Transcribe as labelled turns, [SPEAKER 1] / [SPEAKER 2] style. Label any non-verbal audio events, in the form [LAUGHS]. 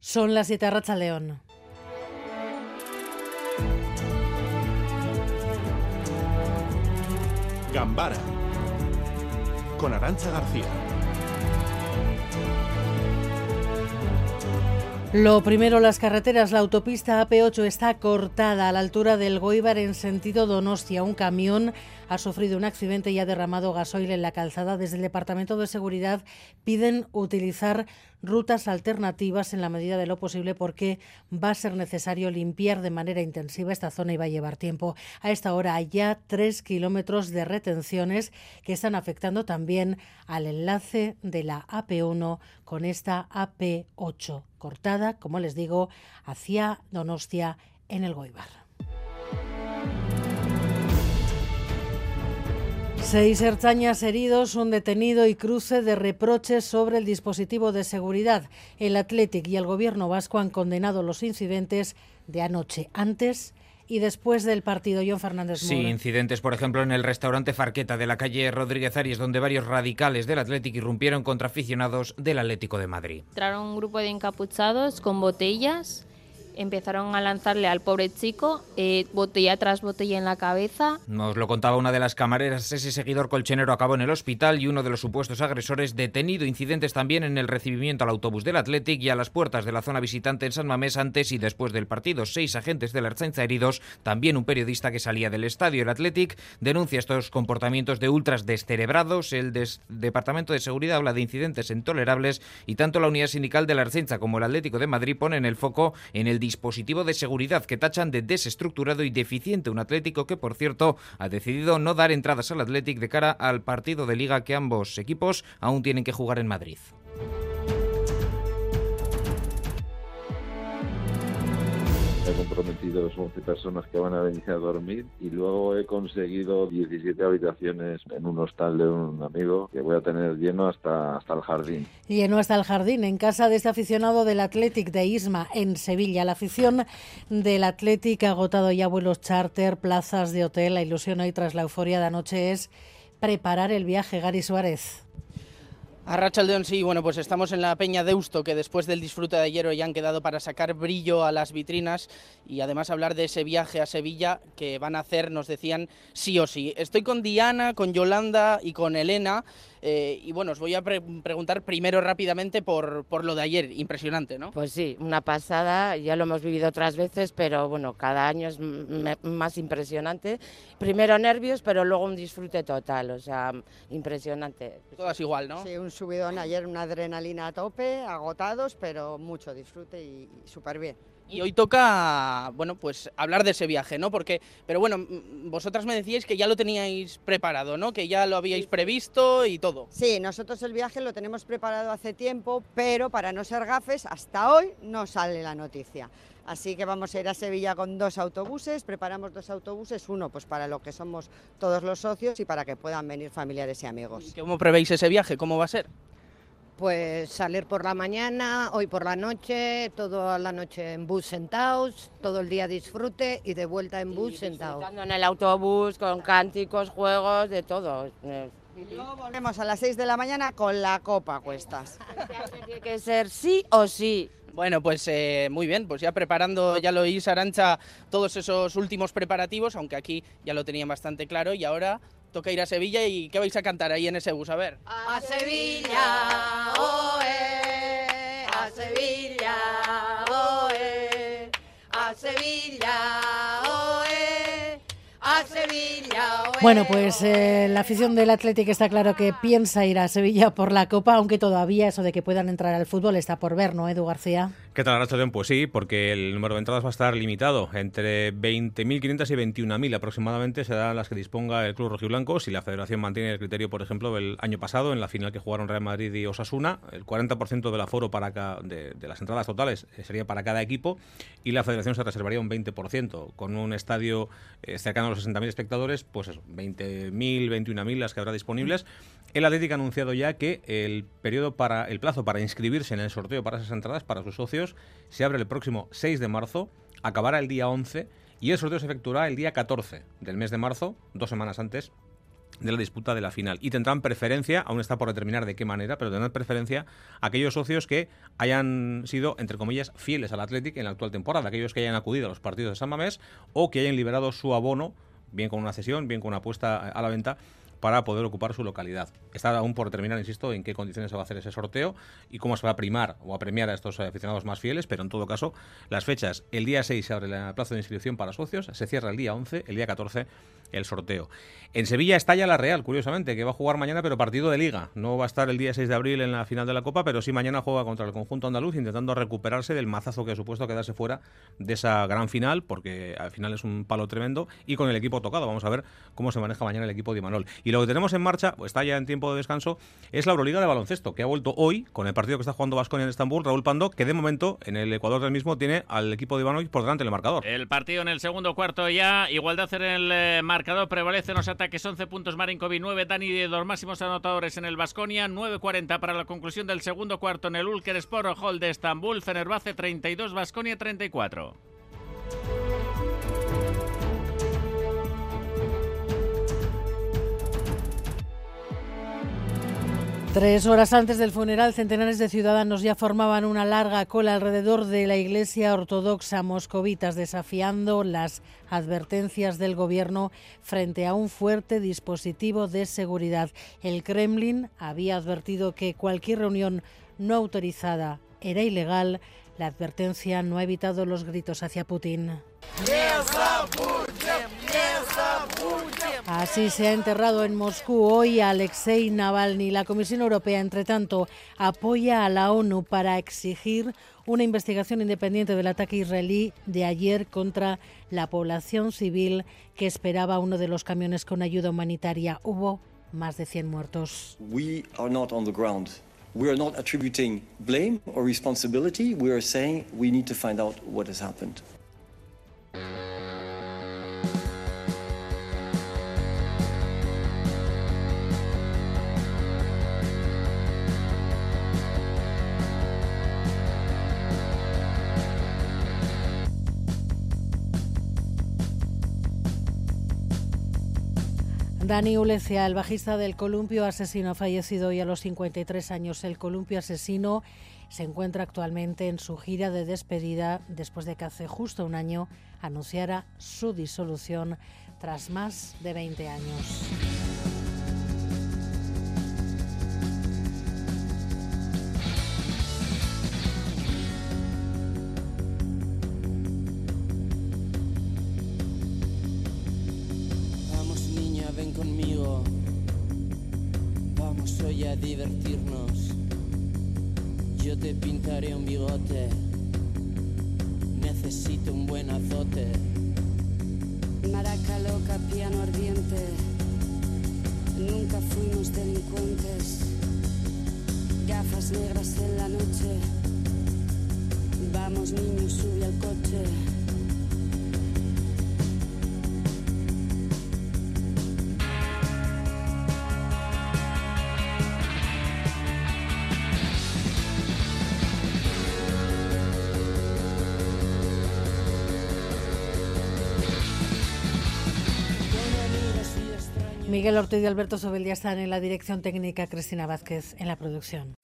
[SPEAKER 1] Son las 7 Racha León.
[SPEAKER 2] Gambara con Arancha García.
[SPEAKER 1] Lo primero, las carreteras. La autopista AP8 está cortada a la altura del Goibar en sentido Donostia. Un camión ha sufrido un accidente y ha derramado gasoil en la calzada. Desde el Departamento de Seguridad piden utilizar rutas alternativas en la medida de lo posible porque va a ser necesario limpiar de manera intensiva esta zona y va a llevar tiempo. A esta hora hay ya tres kilómetros de retenciones que están afectando también al enlace de la AP1 con esta AP8 cortada, como les digo, hacia Donostia en el Goibar. Seis erchañas heridos, un detenido y cruce de reproches sobre el dispositivo de seguridad. El Athletic y el gobierno vasco han condenado los incidentes de anoche, antes y después del partido. John Fernández
[SPEAKER 3] Sí, incidentes, por ejemplo, en el restaurante Farqueta de la calle Rodríguez Arias, donde varios radicales del Athletic irrumpieron contra aficionados del Atlético de Madrid.
[SPEAKER 4] Entraron un grupo de encapuchados con botellas empezaron a lanzarle al pobre chico eh, botella tras botella en la cabeza.
[SPEAKER 3] Nos lo contaba una de las camareras. Ese seguidor colchonero acabó en el hospital y uno de los supuestos agresores detenido. Incidentes también en el recibimiento al autobús del Athletic y a las puertas de la zona visitante en San Mamés antes y después del partido. Seis agentes de la Archanza heridos, también un periodista que salía del estadio. El Athletic denuncia estos comportamientos de ultras descerebrados. El Departamento de Seguridad habla de incidentes intolerables y tanto la unidad sindical de la Archanza como el Atlético de Madrid ponen el foco en el dispositivo de seguridad que tachan de desestructurado y deficiente. Un Atlético que, por cierto, ha decidido no dar entradas al Athletic de cara al partido de liga que ambos equipos aún tienen que jugar en Madrid.
[SPEAKER 5] He comprometido 11 personas que van a venir a dormir y luego he conseguido 17 habitaciones en un hostal de un amigo que voy a tener lleno hasta, hasta el jardín.
[SPEAKER 1] Lleno hasta el jardín, en casa de este aficionado del Athletic de Isma, en Sevilla. La afición del Athletic ha agotado ya vuelos charter, plazas de hotel. La ilusión hoy tras la euforia de anoche es preparar el viaje. Gary Suárez.
[SPEAKER 6] A León, sí, bueno, pues estamos en la Peña Deusto, que después del disfrute de ayer hoy han quedado para sacar brillo a las vitrinas y además hablar de ese viaje a Sevilla que van a hacer, nos decían, sí o sí. Estoy con Diana, con Yolanda y con Elena. Eh, y bueno, os voy a preguntar primero rápidamente por, por lo de ayer, impresionante, ¿no?
[SPEAKER 7] Pues sí, una pasada, ya lo hemos vivido otras veces, pero bueno, cada año es más impresionante. Primero nervios, pero luego un disfrute total, o sea, impresionante.
[SPEAKER 6] Todas igual, ¿no?
[SPEAKER 8] Sí, un subidón ayer, una adrenalina a tope, agotados, pero mucho disfrute y súper bien.
[SPEAKER 6] Y hoy toca, bueno, pues hablar de ese viaje, ¿no? Porque, pero bueno, vosotras me decíais que ya lo teníais preparado, ¿no? Que ya lo habíais previsto y todo.
[SPEAKER 8] Sí, nosotros el viaje lo tenemos preparado hace tiempo, pero para no ser gafes, hasta hoy no sale la noticia. Así que vamos a ir a Sevilla con dos autobuses, preparamos dos autobuses, uno pues para lo que somos todos los socios y para que puedan venir familiares y amigos.
[SPEAKER 6] ¿Cómo prevéis ese viaje? ¿Cómo va a ser?
[SPEAKER 9] Pues salir por la mañana, hoy por la noche, toda la noche en bus sentados, todo el día disfrute y de vuelta en bus sentados.
[SPEAKER 7] en el autobús con cánticos, juegos, de todo.
[SPEAKER 8] Y luego volvemos a las 6 de la mañana con la copa a cuestas. [LAUGHS]
[SPEAKER 7] Tiene que ser sí o sí.
[SPEAKER 6] Bueno, pues eh, muy bien, pues ya preparando, ya lo oís, Arancha, todos esos últimos preparativos, aunque aquí ya lo tenían bastante claro, y ahora toca ir a Sevilla y ¿qué vais a cantar ahí en ese bus? A ver.
[SPEAKER 10] A Sevilla, oe, a Sevilla, oe, a Sevilla,
[SPEAKER 1] Bueno, pues eh, la afición del Atlético está claro que piensa ir a Sevilla por la Copa, aunque todavía eso de que puedan entrar al fútbol está por ver, ¿no, Edu García?
[SPEAKER 11] ¿Qué tal, Arrachaldeón? Pues sí, porque el número de entradas va a estar limitado. Entre 20.500 y 21.000 aproximadamente serán las que disponga el Club Rojiblanco. Si la Federación mantiene el criterio, por ejemplo, del año pasado, en la final que jugaron Real Madrid y Osasuna, el 40% del aforo para de, de, las entradas totales eh, sería para cada equipo y la Federación se reservaría un 20%. Con un estadio eh, cercano a los 60.000 espectadores, pues eso, 20.000, 21.000 las que habrá disponibles. El Atlético ha anunciado ya que el periodo para el plazo para inscribirse en el sorteo para esas entradas para sus socios se abre el próximo 6 de marzo, acabará el día 11 y el sorteo se efectuará el día 14 del mes de marzo, dos semanas antes de la disputa de la final. Y tendrán preferencia, aún está por determinar de qué manera, pero tendrán preferencia aquellos socios que hayan sido, entre comillas, fieles al Athletic en la actual temporada, aquellos que hayan acudido a los partidos de San Mamés o que hayan liberado su abono, bien con una cesión, bien con una apuesta a la venta, para poder ocupar su localidad. Está aún por determinar, insisto, en qué condiciones se va a hacer ese sorteo y cómo se va a primar o a premiar a estos aficionados más fieles, pero en todo caso, las fechas, el día 6 se abre la plaza de inscripción para socios, se cierra el día 11, el día 14 el sorteo. En Sevilla está ya la Real, curiosamente, que va a jugar mañana, pero partido de liga. No va a estar el día 6 de abril en la final de la Copa, pero sí mañana juega contra el conjunto andaluz, intentando recuperarse del mazazo que ha supuesto quedarse fuera de esa gran final, porque al final es un palo tremendo, y con el equipo tocado. Vamos a ver cómo se maneja mañana el equipo de Imanol. Y lo que tenemos en marcha, pues está ya en tiempo de descanso, es la Euroliga de baloncesto, que ha vuelto hoy con el partido que está jugando Vasconia en Estambul, Raúl Pando, que de momento en el Ecuador del mismo tiene al equipo de Ivanovic por delante del marcador.
[SPEAKER 12] El partido en el segundo cuarto ya, igualdad en el eh, marcador, prevalecen los ataques, 11 puntos Marinkovic, 9 Dani de dos máximos anotadores en el Vasconia, 9.40 para la conclusión del segundo cuarto en el Ulker Sport Hall de Estambul, Fenerbahce 32, Vasconia 34.
[SPEAKER 1] Tres horas antes del funeral, centenares de ciudadanos ya formaban una larga cola alrededor de la iglesia ortodoxa moscovitas, desafiando las advertencias del gobierno frente a un fuerte dispositivo de seguridad. El Kremlin había advertido que cualquier reunión no autorizada era ilegal. La advertencia no ha evitado los gritos hacia Putin. Así se ha enterrado en Moscú hoy Alexei Navalny. La Comisión Europea, entre tanto, apoya a la ONU para exigir una investigación independiente del ataque israelí de ayer contra la población civil que esperaba uno de los camiones con ayuda humanitaria. Hubo más de 100 muertos.
[SPEAKER 13] We are not on the ground. We are not attributing blame or responsibility. We are saying we need to find out what has happened.
[SPEAKER 1] Dani Ulecia, el bajista del Columpio Asesino, ha fallecido hoy a los 53 años. El Columpio Asesino se encuentra actualmente en su gira de despedida después de que hace justo un año anunciara su disolución tras más de 20 años.
[SPEAKER 14] Vamos hoy a divertirnos. Yo te pintaré un bigote. Necesito un buen azote.
[SPEAKER 15] Maraca loca, piano ardiente. Nunca fuimos delincuentes. Gafas negras en la noche. Vamos niños, sube al coche.
[SPEAKER 1] Miguel Ortiz y Alberto Sobeldía están en la dirección técnica, Cristina Vázquez en la producción.